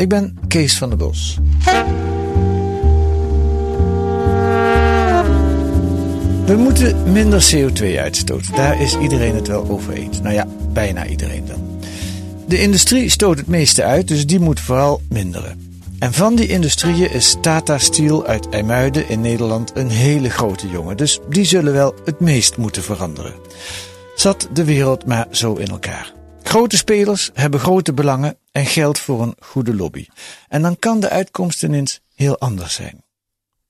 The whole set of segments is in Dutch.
Ik ben Kees van der Bos. We moeten minder CO2 uitstoten. Daar is iedereen het wel over eens. Nou ja, bijna iedereen dan. De industrie stoot het meeste uit, dus die moet vooral minderen. En van die industrieën is Tata Steel uit IJmuiden in Nederland een hele grote jongen. Dus die zullen wel het meest moeten veranderen. Zat de wereld maar zo in elkaar. Grote spelers hebben grote belangen en geld voor een goede lobby. En dan kan de uitkomst ineens heel anders zijn.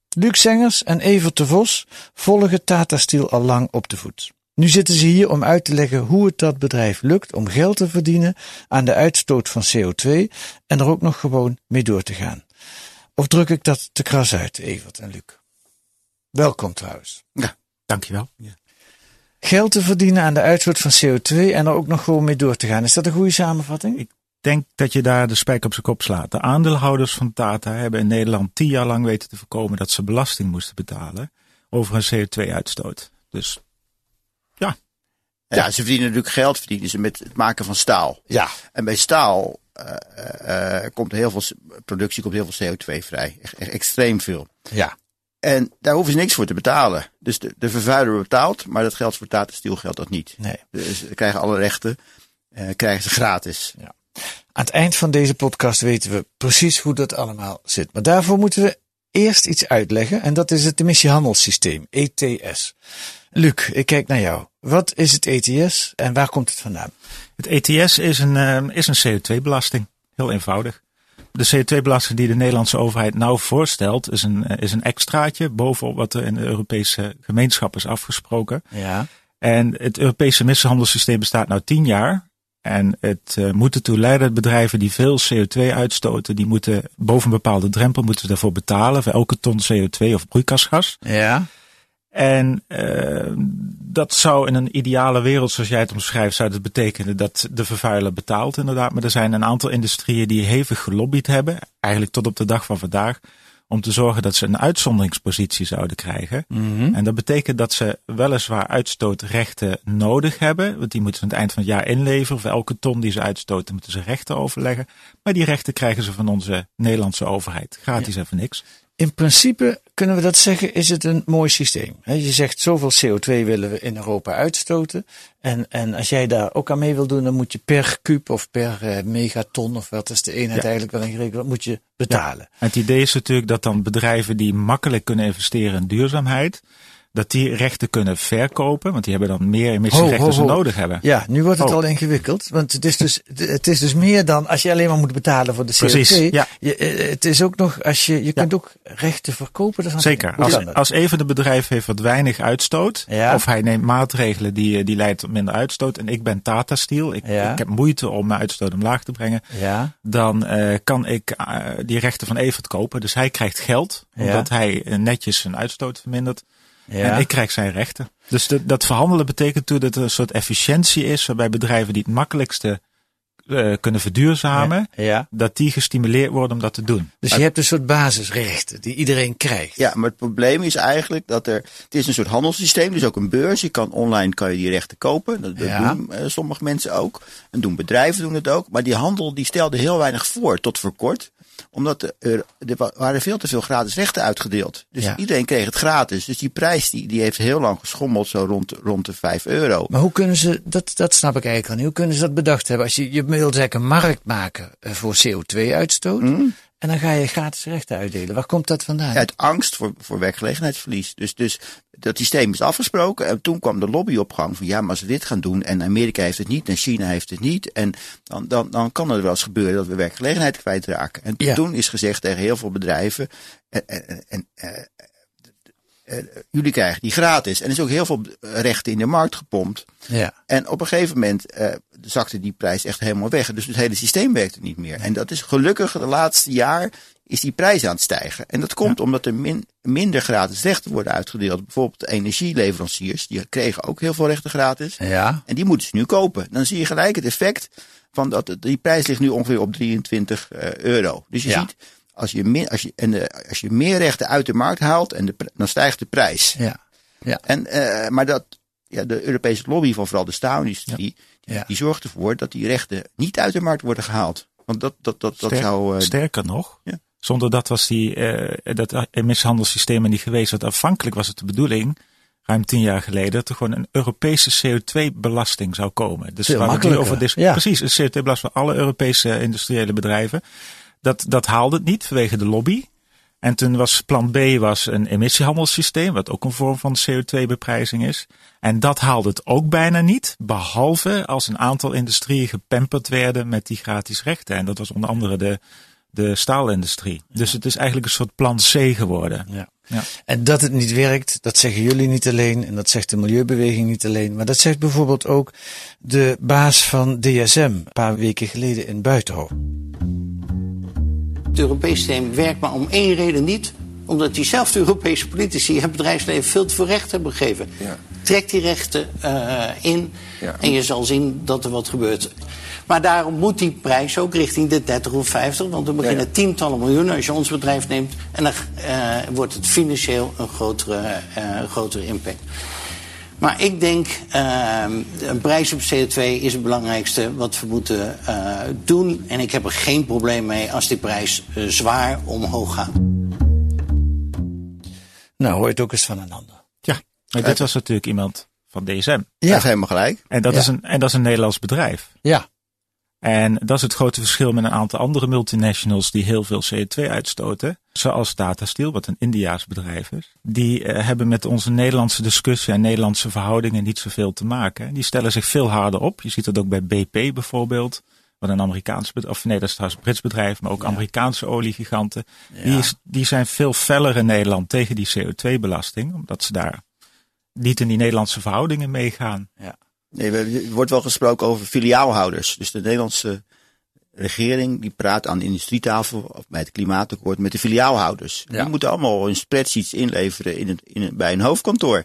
Luc Zengers en Evert de Vos volgen Tata Steel al lang op de voet. Nu zitten ze hier om uit te leggen hoe het dat bedrijf lukt om geld te verdienen aan de uitstoot van CO2 en er ook nog gewoon mee door te gaan. Of druk ik dat te kras uit, Evert en Luc? Welkom trouwens. Dankjewel. Geld te verdienen aan de uitstoot van CO2 en er ook nog gewoon mee door te gaan. Is dat een goede samenvatting? Ik denk dat je daar de spijk op zijn kop slaat. De aandeelhouders van Tata hebben in Nederland tien jaar lang weten te voorkomen dat ze belasting moesten betalen over een CO2-uitstoot. Dus Ja, ze verdienen natuurlijk geld verdienen ze met het maken van staal. Ja. En bij staal eh, eh, eh, komt heel veel productie, komt heel veel CO2 vrij. Extreem veel. Ja. En daar hoeven ze niks voor te betalen. Dus de, de vervuiler betaalt, maar dat geldt voor Tata Steel geldt dat niet. Nee. Dus ze krijgen alle rechten, eh, krijgen ze gratis. Aan het eind van deze podcast weten we precies hoe dat allemaal zit. Maar daarvoor moeten we eerst iets uitleggen. En dat is het emissiehandelssysteem, ETS. Luc, ik kijk naar jou. Wat is het ETS en waar komt het vandaan? het ETS is een, eh, is een CO2-belasting. Heel eenvoudig. De CO2-belasting die de Nederlandse overheid nou voorstelt, is een, eh, is een extraatje bovenop wat er in de Europese gemeenschap is afgesproken. Ja. En het Europese mishandelssysteem bestaat nou tien jaar. En het uh, moet ertoe leiden dat bedrijven die veel CO2 uitstoten, die moeten boven een bepaalde drempel moeten daarvoor betalen voor elke ton CO2 of broeikasgas. Ja. En uh, dat zou in een ideale wereld, zoals jij het omschrijft, zou dat betekenen dat de vervuiler betaalt inderdaad. Maar er zijn een aantal industrieën die hevig gelobbyd hebben, eigenlijk tot op de dag van vandaag, om te zorgen dat ze een uitzonderingspositie zouden krijgen. Mhm. En dat betekent dat ze weliswaar uitstootrechten nodig hebben, want die moeten ze aan het eind van het jaar inleveren. Voor elke ton die ze uitstoten moeten ze rechten overleggen. Maar die rechten krijgen ze van onze Nederlandse overheid. Gratis en voor niks. In principe kunnen we dat zeggen, is het een mooi systeem. Je zegt zoveel CO2 willen we in Europa uitstoten. En, en als jij daar ook aan mee wil doen, dan moet je per kuub of per uh, megaton, of wat is de eenheid Ja. eigenlijk wel ingerekend, moet je betalen. Het idee is natuurlijk dat dan bedrijven die makkelijk kunnen investeren in duurzaamheid, dat die rechten kunnen verkopen, want die hebben dan meer emissierechten ze nodig hebben. Ja, nu wordt het Oh. al ingewikkeld. Want het is, dus, het is dus meer dan als je alleen maar moet betalen voor de CO2. Precies, ja. Je, eh, het is ook nog, als je, je kunt ook rechten verkopen. ervan. Zeker. Als, dat? als een van de bedrijven heeft wat weinig uitstoot, Ja. of hij neemt maatregelen die, eh, die leiden tot minder uitstoot, en ik ben Tata Steel, ik, ik heb moeite om mijn uitstoot omlaag te brengen, Ja, dan eh, kan ik die rechten van Evert kopen. Dus hij krijgt geld, omdat hij netjes zijn uitstoot vermindert. Ja. En ik krijg zijn rechten. Dus de, dat verhandelen betekent toe dat er een soort efficiëntie is, waarbij bedrijven die het makkelijkste eh, kunnen verduurzamen, ja. dat die gestimuleerd worden om dat te doen. Dus je hebt een soort basisrechten die iedereen krijgt. Ja, maar het probleem is eigenlijk dat er, het is een soort handelssysteem, dus ook een beurs. Je kan online kan je die rechten kopen. Dat, dat Ja. doen eh, sommige mensen ook. En doen bedrijven doen het ook. Maar die handel die stelde heel weinig voor tot voor kort omdat er, er wa- waren veel te veel gratis rechten uitgedeeld. Dus Ja. iedereen kreeg het gratis. Dus die prijs die, die heeft heel lang geschommeld, zo rond, rond de 5 euro. Maar hoe kunnen ze, dat, dat snap ik eigenlijk al niet, hoe kunnen ze dat bedacht hebben? Als je, je wil zeggen een markt maken eh, voor CO2-uitstoot. Mm. En dan ga je gratis rechten uitdelen. Waar komt dat vandaan? Uit angst voor, voor werkgelegenheidsverlies. Dus, dus dat systeem is afgesproken. En toen kwam de lobby op gang van ja, maar als we dit gaan doen. En Amerika heeft het niet en China heeft het niet. En dan, dan, dan kan er wel eens gebeuren dat we werkgelegenheid kwijtraken. En Ja. toen is gezegd tegen heel veel bedrijven. En, en, en, eh, jullie krijgen die gratis. En er is ook heel veel rechten in de markt gepompt. Ja. En op een gegeven moment eh, zakte die prijs echt helemaal weg. Dus het hele systeem werkte niet meer. En dat is gelukkig de laatste jaar is die prijs aan het stijgen. En dat komt omdat er min, minder gratis rechten worden uitgedeeld. Bijvoorbeeld de energieleveranciers, die kregen ook heel veel rechten gratis. Ja. En die moeten ze nu kopen. Dan zie je gelijk het effect van dat die prijs ligt nu ongeveer op 23 eh, euro. Dus je ziet, als je, meer, als, je, en de, als je meer rechten uit de markt haalt, en de, dan stijgt de prijs. Ja. Ja. En, eh, maar dat, ja, de Europese lobby van vooral de staalindustrie, die, Ja. die zorgt ervoor dat die rechten niet uit de markt worden gehaald. Want dat, dat, dat, dat zou. eh, Sterker nog, Ja. zonder dat was die, eh, dat emissieshandelssysteem er niet geweest. Want afhankelijk was het de bedoeling, ruim tien jaar geleden, dat er gewoon een Europese CO2-belasting zou komen. Dus Veel waar we over ja. Precies, een CO2-belasting voor alle Europese industriële bedrijven. Dat, dat haalde het niet vanwege de lobby. En toen was plan B was een emissiehandelssysteem, wat ook een vorm van CO2-beprijzing is. En dat haalde het ook bijna niet, behalve als een aantal industrieën gepamperd werden met die gratis rechten. En dat was onder andere de, de staalindustrie. Dus het is eigenlijk een soort plan C geworden. Ja. Ja. En dat het niet werkt, dat zeggen jullie niet alleen en dat zegt de milieubeweging niet alleen, maar dat zegt bijvoorbeeld ook de baas van DSM een paar weken geleden in Buitenhof. Het Europese systeem werkt maar om één reden niet. Omdat diezelfde Europese politici het bedrijfsleven veel te veel recht hebben gegeven. Trek die rechten eh, in en je zal zien dat er wat gebeurt. Maar daarom moet die prijs ook richting de 30 of 50. Want we beginnen tientallen miljoenen als je ons bedrijf neemt. En dan eh, wordt het financieel een grotere, eh, grotere impact. Maar ik denk, uh, een prijs op CO2 is het belangrijkste wat we moeten uh, doen. En ik heb er geen probleem mee als die prijs uh, zwaar omhoog gaat. Nou, hoor je het ook eens van een ander. Ja, maar dit was natuurlijk iemand van DSM. Dat is helemaal gelijk. En dat, Ja. is een, en dat is een Nederlands bedrijf. Ja, En dat is het grote verschil met een aantal andere multinationals die heel veel CO2 uitstoten. Zoals Tata Steel, wat een Indiaas bedrijf is. Die eh, hebben met onze Nederlandse discussie en Nederlandse verhoudingen niet zoveel te maken. Die stellen zich veel harder op. Je ziet dat ook bij BP bijvoorbeeld. Wat een Amerikaans bedrijf, of nee, dat is trouwens Brits bedrijf, maar ook Amerikaanse oliegiganten. Die, is, die zijn veel feller in Nederland tegen die CO2-belasting, omdat ze daar niet in die Nederlandse verhoudingen meegaan. Nee, we- er wordt wel gesproken over filiaalhouders. Dus de Nederlandse regering die praat aan de industrietafel of bij het klimaatakkoord met de filiaalhouders. Ja. Die moeten allemaal hun spreadsheets inleveren in het, in het, bij een hoofdkantoor.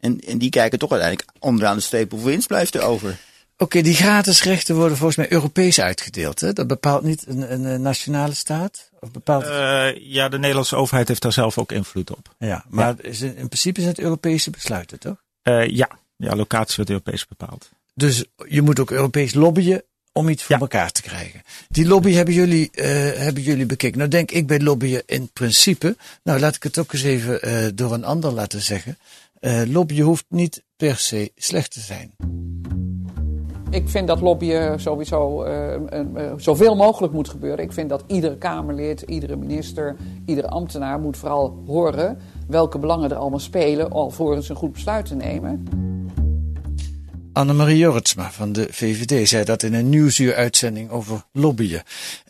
En, en die kijken toch uiteindelijk onderaan de streep hoeveel winst blijft er over. oké, die gratis rechten worden volgens mij Europees uitgedeeld. Hè? Dat bepaalt niet een, een, nationale staat? Of bepaalt Eh, ja, de Nederlandse overheid heeft daar zelf ook invloed op. ja, maar Is in, in principe zijn het Europese besluiten, toch? Eh, ja. Ja, locatie wordt Europees bepaald. Dus je moet ook Europees lobbyen om iets voor Ja. elkaar te krijgen. Die lobby hebben jullie, eh, hebben jullie bekeken. Nou denk ik bij lobbyen in principe, nou laat ik het ook eens even eh, door een ander laten zeggen. Eh lobbyen hoeft niet per se slecht te zijn. Ik vind dat lobbyen sowieso zoveel mogelijk moet gebeuren. Ik vind dat iedere Kamerlid, iedere minister, iedere ambtenaar moet vooral horen welke belangen er allemaal spelen alvorens een goed besluit te nemen. Annemarie Jorritsma van de VVD zei dat in een nieuwsuur-uitzending over lobbyen.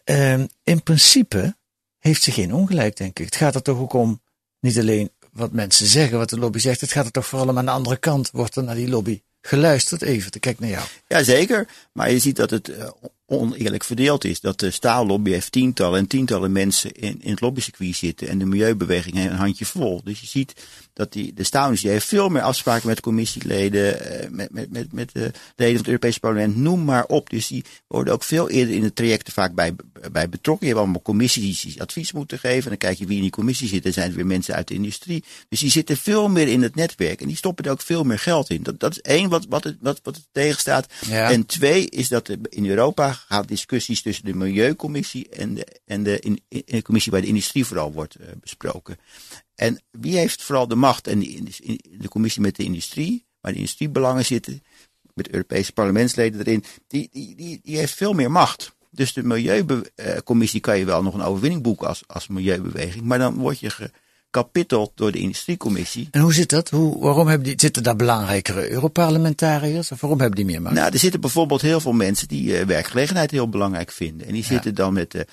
Ehm, in principe heeft ze geen ongelijk, denk ik. Het gaat er toch ook om, niet alleen wat mensen zeggen, wat de lobby zegt. Het gaat er toch vooral om aan de andere kant, wordt er naar die lobby geluisterd. Even te kijken naar jou. Jazeker, maar je ziet dat het eh, oneerlijk verdeeld is. Dat de staallobby heeft tientallen en tientallen mensen in, in het lobbycircuit zitten. En de milieubeweging heeft een handje vol. Dus je ziet dat die, de staalindustrie heeft veel meer afspraken met commissieleden, eh, met, met, met, met de leden van het Europese parlement, noem maar op. Dus die worden ook veel eerder in de trajecten vaak bij, bij betrokken. Je hebt allemaal commissies die advies moeten geven. En dan kijk je wie in die commissie zit. Dan zijn het weer mensen uit de industrie. Dus die zitten veel meer in het netwerk. En die stoppen er ook veel meer geld in. Dat, dat is één wat, wat, het, wat, wat het tegenstaat. Ja. En twee is dat er in Europa gaan discussies tussen de Milieucommissie en de, en de, in, commissie bij de industrie vooral wordt eh, besproken. En wie heeft vooral de macht? En de, commissie met de industrie, waar de industriebelangen zitten, met Europese parlementsleden erin, die, die, die, die heeft veel meer macht. Dus de Milieucommissie kan je wel nog een overwinning boeken als, als milieubeweging. Maar dan word je kapitel door de industriecommissie. En hoe zit dat? Hoe, waarom hebben die, zitten daar belangrijkere Europarlementariërs? Of waarom hebben die meer macht? Nou, er zitten bijvoorbeeld heel veel mensen die uh, werkgelegenheid heel belangrijk vinden. En die zitten dan met de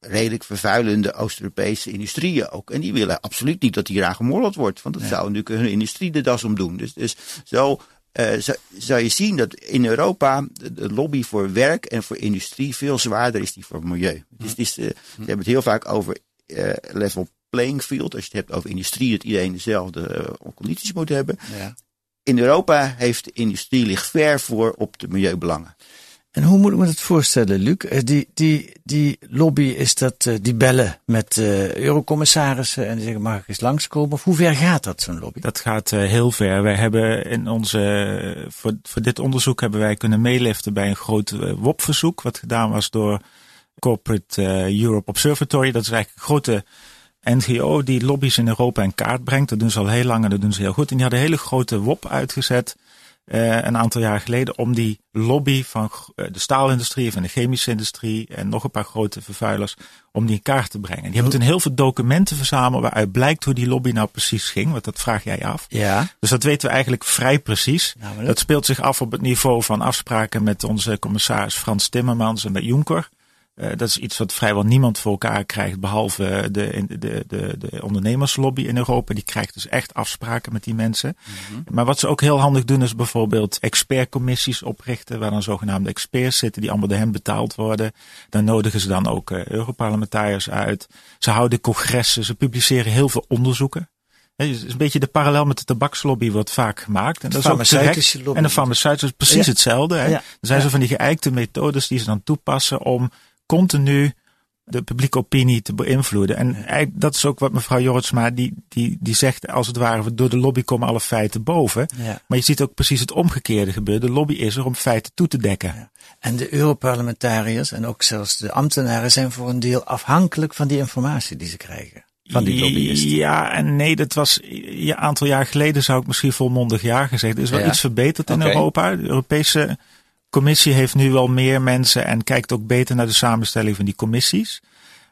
redelijk vervuilende Oost-Europese industrieën ook. En die willen absoluut niet dat hier aan gemodderd wordt. Want dat zou natuurlijk hun industrie de das om doen. Dus, dus zo uh, zou je zien dat in Europa de lobby voor werk en voor industrie veel zwaarder is die voor milieu. Dus het is, uh, ze hebben het heel vaak over uh, level playing field. Als je het hebt over industrie, dat iedereen dezelfde condities moet hebben. Ja. In Europa heeft de industrie ligt ver voor op de milieubelangen. En hoe moet ik me dat voorstellen, Luc? Die, die, die lobby is dat, die bellen met uh, eurocommissarissen en die zeggen mag ik eens langskomen? Of hoe ver gaat dat, zo'n lobby? Dat gaat uh, heel ver. Wij hebben in onze, voor, voor dit onderzoek hebben wij kunnen meeliften bij een groot uh, WOP-verzoek, wat gedaan was door Corporate Europe Observatory. Dat is eigenlijk een grote NGO die lobby's in Europa in kaart brengt. Dat doen ze al heel lang en dat doen ze heel goed. En die hadden een hele grote WOP uitgezet uh, een aantal jaar geleden om die lobby van uh, de staalindustrie, van de chemische industrie en nog een paar grote vervuilers, om die in kaart te brengen. Die hebben toen heel veel documenten verzameld waaruit blijkt hoe die lobby nou precies ging, want dat vraag jij af. Ja. Dus dat weten we eigenlijk vrij precies. Namelijk? Dat speelt zich af op het niveau van afspraken met onze commissaris Frans Timmermans en met Juncker. Uh, dat is iets wat vrijwel niemand voor elkaar krijgt, behalve de, de, de, de ondernemerslobby in Europa. Die krijgt dus echt afspraken met die mensen. Mm -hmm. Maar wat ze ook heel handig doen, is bijvoorbeeld expertcommissies oprichten, waar dan zogenaamde experts zitten, die allemaal door hen betaald worden. Dan nodigen ze dan ook uh, Europarlementariërs uit. Ze houden congressen, ze publiceren heel veel onderzoeken. Het is een beetje de parallel met de tabakslobby wordt vaak gemaakt. En de farmaceutische lobby. En de farmaceutische is precies ja. hetzelfde. Hè? Ja. Er zijn ja. zo van die geëikte methodes die ze dan toepassen om continu de publieke opinie te beïnvloeden. En dat is ook wat mevrouw Jortsma, die, die, die zegt als het ware, door de lobby komen alle feiten boven. Ja. Maar je ziet ook precies het omgekeerde gebeuren. De lobby is er om feiten toe te dekken. Ja. En de Europarlementariërs en ook zelfs de ambtenaren zijn voor een deel afhankelijk van die informatie die ze krijgen. Van die lobbyisten. Ja en nee, dat was een aantal jaar geleden zou ik misschien volmondig ja gezegd. Er is wel iets verbeterd in okay. Europa. De Europese commissie heeft nu wel meer mensen en kijkt ook beter naar de samenstelling van die commissies.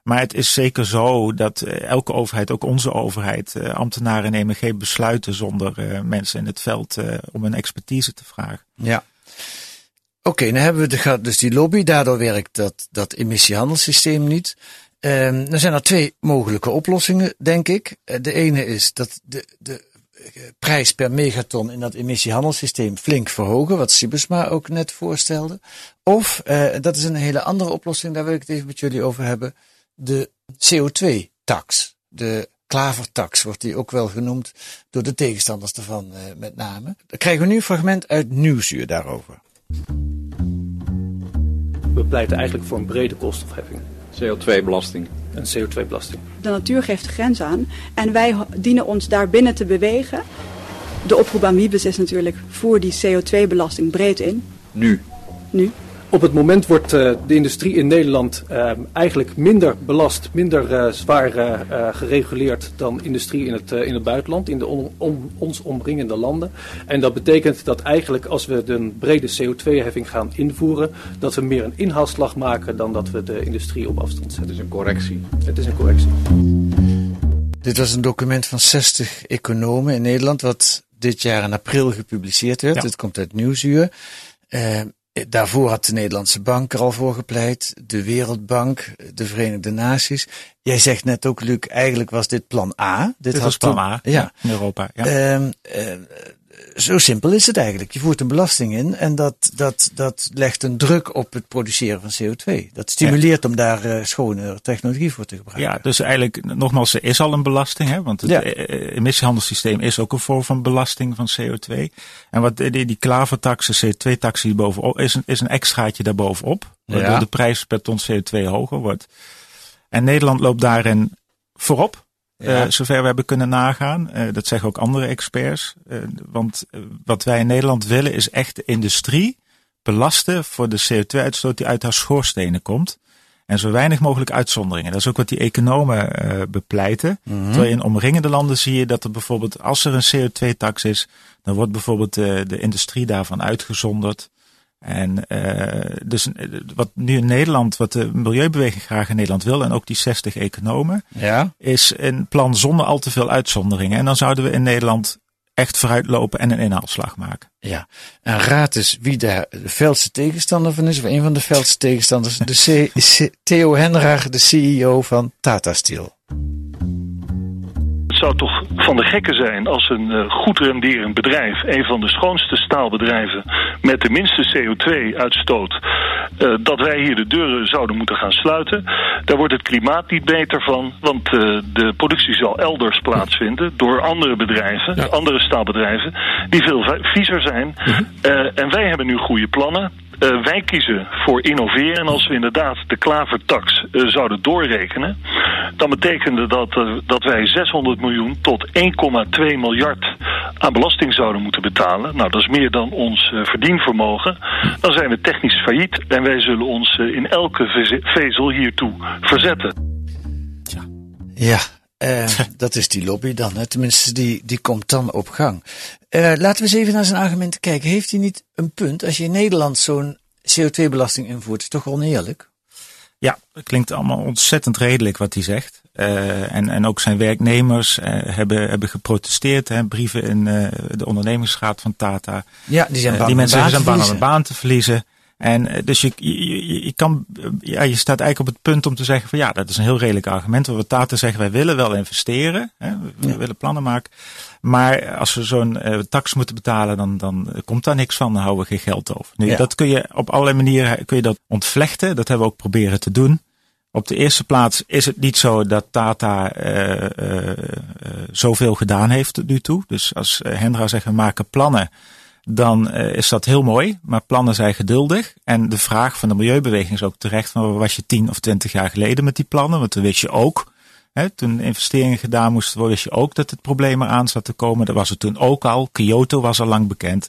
Maar het is zeker zo dat uh, elke overheid, ook onze overheid, uh, ambtenaren nemen geen besluiten zonder uh, mensen in het veld om hun expertise te vragen. Ja. Oké, okay, dan hebben we de, dus die lobby. Daardoor werkt dat, dat emissiehandelssysteem niet. Er zijn er twee mogelijke oplossingen, denk ik. De ene is dat de, de prijs per megaton in dat emissiehandelssysteem flink verhogen, wat Sibusma ook net voorstelde. Of, uh, dat is een hele andere oplossing, daar wil ik het even met jullie over hebben, de CO2-tax. De klavertax wordt die ook wel genoemd door de tegenstanders ervan uh, met name. Dan krijgen we nu een fragment uit Nieuwsuur daarover. We pleiten eigenlijk voor een brede kostenheffing. CO2-belasting. Een CO2-belasting. De natuur geeft de grens aan en wij dienen ons daar binnen te bewegen. De oproep aan Wiebes is natuurlijk voer die CO2-belasting breed in. Nu. Nu. Op het moment wordt uh, de industrie in Nederland uh, eigenlijk minder belast, minder uh, zwaar gereguleerd dan industrie in het, in het buitenland, in de on, om, ons omringende landen. En dat betekent dat eigenlijk als we de brede CO2-heffing gaan invoeren, dat we meer een inhaalslag maken dan dat we de industrie op afstand zetten. Het is een correctie. Het is een correctie. Dit was een document van 60 economen in Nederland, wat dit jaar in april gepubliceerd werd. Ja. Dit komt uit Nieuwsuur. Daarvoor had de Nederlandse Bank er al voor gepleit, de Wereldbank, de Verenigde Naties. Jij zegt net ook, Luc, eigenlijk was dit plan A. Dit, dit was plan A ja. in Europa. Ja. Uh, uh, zo simpel is het eigenlijk. Je voert een belasting in en dat, dat, dat legt een druk op het produceren van CO2. Dat stimuleert ja. om daar uh, schone technologie voor te gebruiken. Ja, dus eigenlijk, nogmaals, er is al een belasting. Hè? Want het ja. emissiehandelssysteem is ook een vorm van belasting van CO2. En wat die, die klavertax, de CO2-tax die bovenop, is een, is een extraatje daarbovenop. Waardoor ja. de prijs per ton CO2 hoger wordt. En Nederland loopt daarin voorop. Ja. Uh, zover we hebben kunnen nagaan. Uh, dat zeggen ook andere experts. Uh, want wat wij in Nederland willen is echt de industrie belasten voor de CO2-uitstoot die uit haar schoorstenen komt. En zo weinig mogelijk uitzonderingen. Dat is ook wat die economen bepleiten. Mm -hmm. Terwijl in omringende landen zie je dat er bijvoorbeeld, als er een CO2-tax is, dan wordt bijvoorbeeld de, de industrie daarvan uitgezonderd. En uh, dus wat nu in Nederland, wat de milieubeweging graag in Nederland wil, en ook die 60 economen, ja. is een plan zonder al te veel uitzonderingen. En dan zouden we in Nederland echt vooruitlopen en een inhaalslag maken. Ja, en raad eens wie daar de veldste tegenstander van is, of een van de veldste tegenstanders, de C C Theo de CEO van Tata Steel zou toch van de gekken zijn als een uh, goed renderend bedrijf, een van de schoonste staalbedrijven met de minste CO2-uitstoot, uh, dat wij hier de deuren zouden moeten gaan sluiten. Daar wordt het klimaat niet beter van, want uh, de productie zal elders plaatsvinden door andere bedrijven, ja. andere staalbedrijven, die veel viezer zijn. Mhm. en wij hebben nu goede plannen. Uh, wij kiezen voor innoveren. En als we inderdaad de klavertax uh, zouden doorrekenen, dan betekende dat uh, dat wij 600 miljoen tot 1,2 miljard aan belasting zouden moeten betalen. Nou, dat is meer dan ons verdienvermogen. Dan zijn we technisch failliet en wij zullen ons in elke vezel hiertoe verzetten. Ja, uh, dat is die lobby dan. Hè? Tenminste, die, die komt dan op gang. Uh, laten we eens even naar zijn argumenten kijken. Heeft hij niet een punt? Als je in Nederland zo'n CO2-belasting invoert, is toch oneerlijk? Ja, dat klinkt allemaal ontzettend redelijk wat hij zegt. Uh, en, en ook zijn werknemers hebben, hebben geprotesteerd. Hè, brieven in de ondernemingsraad van Tata. Ja, die zijn bang die mensen zijn bang om een baan te verliezen. En dus je, je, je, kan, ja, je staat eigenlijk op het punt om te zeggen van ja, dat is een heel redelijk argument. We Tata zeggen, wij willen wel investeren, hè, we ja. willen plannen maken. Maar als we zo'n uh, tax moeten betalen, dan, dan komt daar niks van, dan houden we geen geld over. Nu, ja. dat kun je op allerlei manieren kun je dat ontvlechten. Dat hebben we ook proberen te doen. Op de eerste plaats is het niet zo dat Tata uh, uh, zoveel gedaan heeft tot nu toe. Dus als Hendra zegt, we maken plannen dan is dat heel mooi. Maar plannen zijn geduldig. En de vraag van de milieubeweging is ook terecht: van, was je tien of twintig jaar geleden met die plannen? Want toen wist je ook, toen investeringen gedaan moesten worden, wist je ook dat het probleem eraan zat te komen. Dat was het toen ook al. Kyoto was al lang bekend.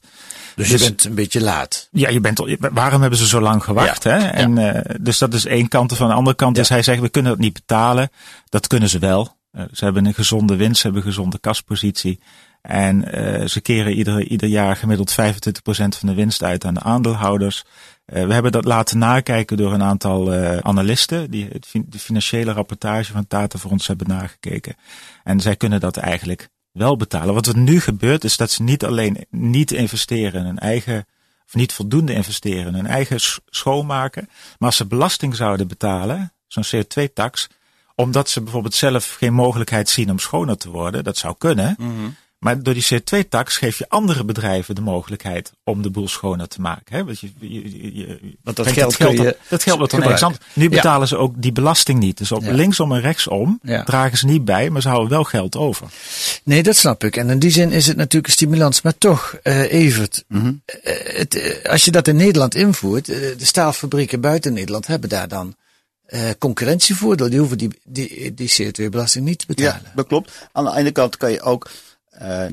Dus, dus je bent een beetje laat. Ja, je bent al, waarom hebben ze zo lang gewacht? Ja, hè? En, ja. uh, dus dat is één kant. Van de andere kant ja. is hij zegt: we kunnen het niet betalen. Dat kunnen ze wel. Uh, ze hebben een gezonde winst, ze hebben een gezonde kaspositie. En uh, ze keren ieder, ieder jaar gemiddeld 25% van de winst uit aan de aandeelhouders. Uh, we hebben dat laten nakijken door een aantal uh, analisten die het, de financiële rapportage van Tata voor ons hebben nagekeken. En zij kunnen dat eigenlijk wel betalen. Wat er nu gebeurt is dat ze niet alleen niet investeren in hun eigen, of niet voldoende investeren in hun eigen schoonmaken, maar als ze belasting zouden betalen, zo'n CO2-tax, omdat ze bijvoorbeeld zelf geen mogelijkheid zien om schoner te worden, dat zou kunnen. -hmm. Maar door die CO2-tax geef je andere bedrijven de mogelijkheid om de boel schoner te maken. Hè? Want, je, je, je, Want dat geld, geld, je dat geld wordt dan ergens anders. Nu betalen ja. ze ook die belasting niet. Dus op ja. linksom en rechtsom ja. dragen ze niet bij, maar ze houden wel geld over. Nee, dat snap ik. En in die zin is het natuurlijk een stimulans. Maar toch, uh, Evert, Mhm. mm -hmm. uh, het, uh, als je dat in Nederland invoert, de staalfabrieken buiten Nederland hebben daar dan uh, concurrentievoordeel. Die hoeven die, die, die CO2-belasting niet te betalen. Ja, dat klopt. Aan de ene kant kan je ook uh,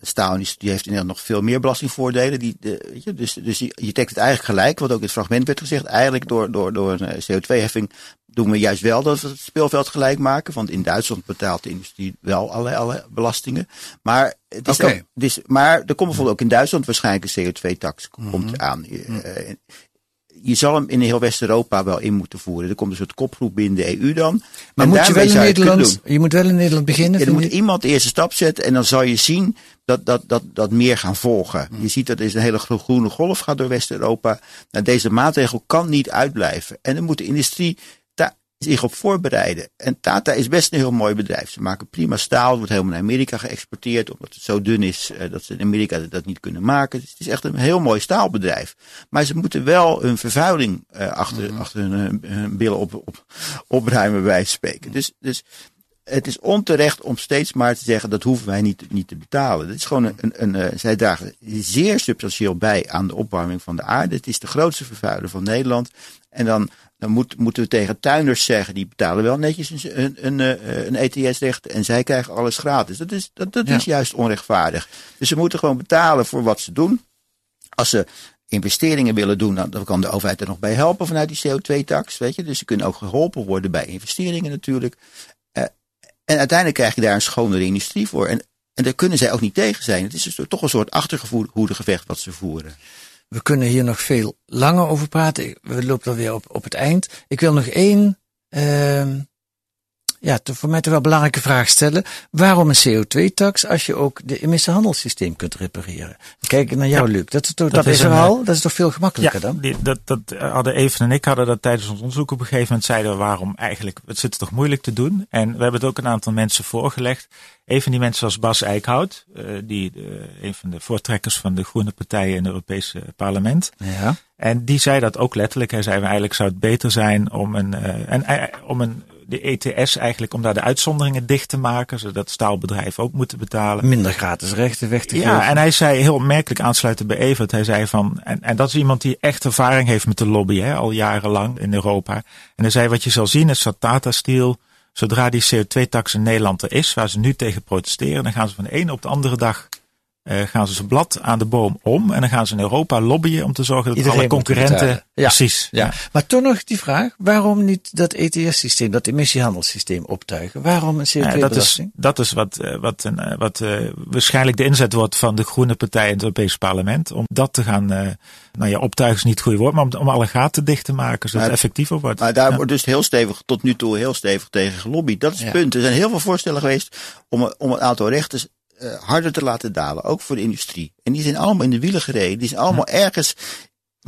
staal die heeft inderdaad nog veel meer belastingvoordelen. Die, de, weet je, dus dus je, je trekt het eigenlijk gelijk, wat ook in het fragment werd gezegd. Eigenlijk door, door, door een CO2-heffing doen we juist wel dat we het speelveld gelijk maken. Want in Duitsland betaalt de industrie wel alle, alle belastingen. Maar, het is okay. ook, het is, maar er komt bijvoorbeeld ook in Duitsland waarschijnlijk een CO2-tax Mhm. komt mm -hmm. aan. Uh, je zal hem in heel West-Europa wel in moeten voeren. Er komt een soort kopgroep binnen de EU dan. Maar moet je wel in Nederland, je moet wel in Nederland beginnen? Ja, er moet je? iemand de eerste stap zetten en dan zal je zien dat, dat, dat, dat meer gaan volgen. Mhm. Je ziet dat er een hele groene golf gaat door West-Europa. Nou, deze maatregel kan niet uitblijven. En dan moet de industrie zich op voorbereiden. En Tata is best een heel mooi bedrijf. Ze maken prima staal, wordt helemaal naar Amerika geëxporteerd, omdat het zo dun is uh, dat ze in Amerika dat niet kunnen maken. Dus het is echt een heel mooi staalbedrijf. Maar ze moeten wel hun vervuiling uh, achter, mm -hmm. achter hun, hun, billen op, op, opruimen, bij spreken. Dus, dus het is onterecht om steeds maar te zeggen dat hoeven wij niet, niet te betalen. Het is gewoon een, een, een, een, zij dragen zeer substantieel bij aan de opwarming van de aarde. Het is de grootste vervuiler van Nederland. En dan, dan moet, moeten we tegen tuinders zeggen, die betalen wel netjes een, een, een, een ETS-recht en zij krijgen alles gratis. Dat is, dat, dat ja. is juist onrechtvaardig. Dus ze moeten gewoon betalen voor wat ze doen. Als ze investeringen willen doen, dan kan de overheid er nog bij helpen vanuit die CO2-tax. Weet je? Dus ze kunnen ook geholpen worden bij investeringen natuurlijk. En uiteindelijk krijg je daar een schonere industrie voor. En, en daar kunnen zij ook niet tegen zijn. Het is dus toch een soort achtergevoerde gevecht wat ze voeren. We kunnen hier nog veel langer over praten. We lopen alweer op, op het eind. Ik wil nog één, uh, ja, voor mij toch wel belangrijke vraag stellen. Waarom een CO2-tax als je ook de emissiehandelssysteem kunt repareren? Kijk naar jou, Luc. Dat is toch, dat, is er al? Dat is toch veel gemakkelijker ja, dan? Die, dat, dat hadden Even en ik hadden dat tijdens ons onderzoek op een gegeven moment zeiden we waarom eigenlijk, het zit toch moeilijk te doen. En we hebben het ook een aantal mensen voorgelegd. Een van die mensen was Bas Eickhout, uh, die een van de voortrekkers van de Groene Partijen in het Europese parlement. Ja. En die zei dat ook letterlijk. Hij zei eigenlijk zou het beter zijn om een, en, om een de ETS eigenlijk om daar de uitzonderingen dicht te maken, zodat staalbedrijven ook moeten betalen. Minder gratis rechten weg te geven. Ja, en hij zei heel opmerkelijk aansluiten bij Evert. Hij zei van, en, en dat is iemand die echt ervaring heeft met de lobby, hè, al jarenlang in Europa. En hij zei wat je zal zien is dat Tata Steel, zodra die CO2-tax in Nederland er is, waar ze nu tegen protesteren, dan gaan ze van de ene op de andere dag uh, gaan ze zijn blad aan de boom om. En dan gaan ze in Europa lobbyen om te zorgen dat Iedereen alle concurrenten. Ja. Precies. Ja. Maar toch nog die vraag: waarom niet dat ETS-systeem, dat emissiehandelssysteem optuigen? Waarom een CO2-belasting? Ja, dat is, dat is wat, uh, wat, uh, wat waarschijnlijk de inzet wordt van de Groene Partij in het Europese Parlement. Om dat te gaan. nou ja, optuigen is niet het goede woord, maar om, om alle gaten dicht te maken, zodat het effectiever wordt. Maar daar wordt dus heel stevig, tot nu toe heel stevig tegen gelobbyd. Dat is het punt. Er zijn heel veel voorstellen geweest om, om een aantal rechters uh, harder te laten dalen, ook voor de industrie. En die zijn allemaal in de wielen gereden. Die zijn allemaal ergens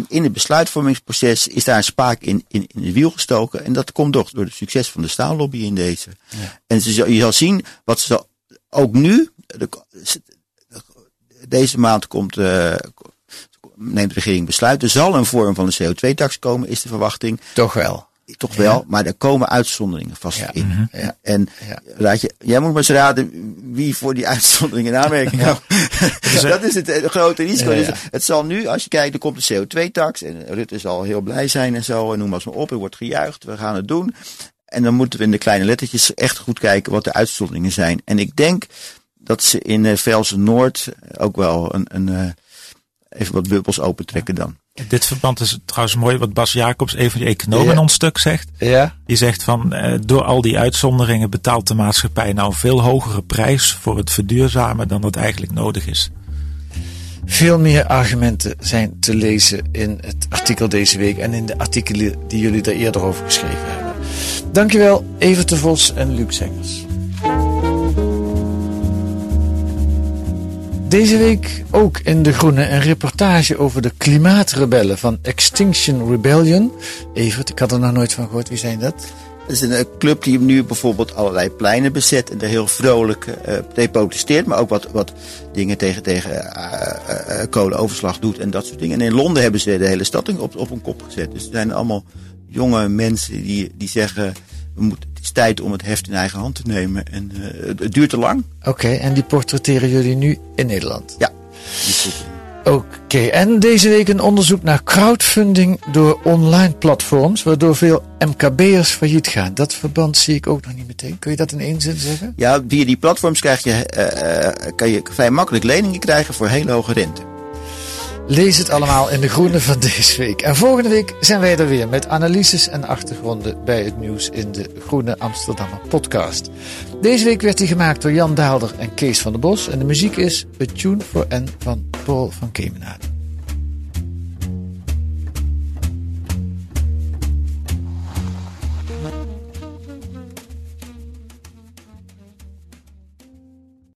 in het besluitvormingsproces is daar een spaak in, in, in de wiel gestoken. En dat komt toch door het succes van de staallobby in deze. Ja. En ze, je zal zien wat ze ook nu, de, deze maand komt, uh, neemt de regering besluit. Er zal een vorm van een CO2-tax komen, is de verwachting. Toch wel. Toch wel, ja. maar er komen uitzonderingen vast ja. in. Mm -hmm. ja. En laat je, jij moet maar eens raden wie voor die uitzonderingen in aanmerking komt. dat is het, het grote risico. Dus het zal nu, als je kijkt, er komt een CO2-tax. En Rutte zal heel blij zijn en zo. En noem maar eens maar op. Er wordt gejuicht. We gaan het doen. En dan moeten we in de kleine lettertjes echt goed kijken wat de uitzonderingen zijn. En ik denk dat ze in uh, Velsen Noord ook wel een, een even wat bubbels opentrekken dan. In dit verband is trouwens mooi wat Bas Jacobs, een van die economen ja. ons stuk, zegt. Ja. Die zegt van, uh, door al die uitzonderingen betaalt de maatschappij nou een veel hogere prijs voor het verduurzamen dan dat eigenlijk nodig is. Veel meer argumenten zijn te lezen in het artikel deze week en in de artikelen die jullie daar eerder over geschreven hebben. Dankjewel Evert de Vos en Luc Zengers. Deze week ook in De Groene een reportage over de klimaatrebellen van Extinction Rebellion. Evert, ik had er nog nooit van gehoord. Wie zijn dat? Dat is een club die nu bijvoorbeeld allerlei pleinen bezet en daar heel vrolijk uh, tegen protesteert, maar ook wat, wat dingen tegen, tegen uh, kolenoverslag doet en dat soort dingen. En in Londen hebben ze de hele stad op, op een kop gezet. Dus er zijn allemaal jonge mensen die, die zeggen, we moeten, het is tijd om het heft in eigen hand te nemen en het, het duurt te lang. Oké, okay, en die portretteren jullie nu in Nederland? Ja, Oké, okay. en deze week een onderzoek naar crowdfunding door online platforms, waardoor veel MKB'ers failliet gaan. Dat verband zie ik ook nog niet meteen. Kun je dat in één zin zeggen? Ja, via die platforms krijg je, uh, kan je vrij makkelijk leningen krijgen voor hele hoge rente. Lees het allemaal in de groene van deze week. En volgende week zijn wij er weer met analyses en achtergronden bij het nieuws in de Groene Amsterdammer podcast. Deze week werd die gemaakt door Jan Daalder en Kees van der Bos. En de muziek is A Tune for N van Paul van Kemenade.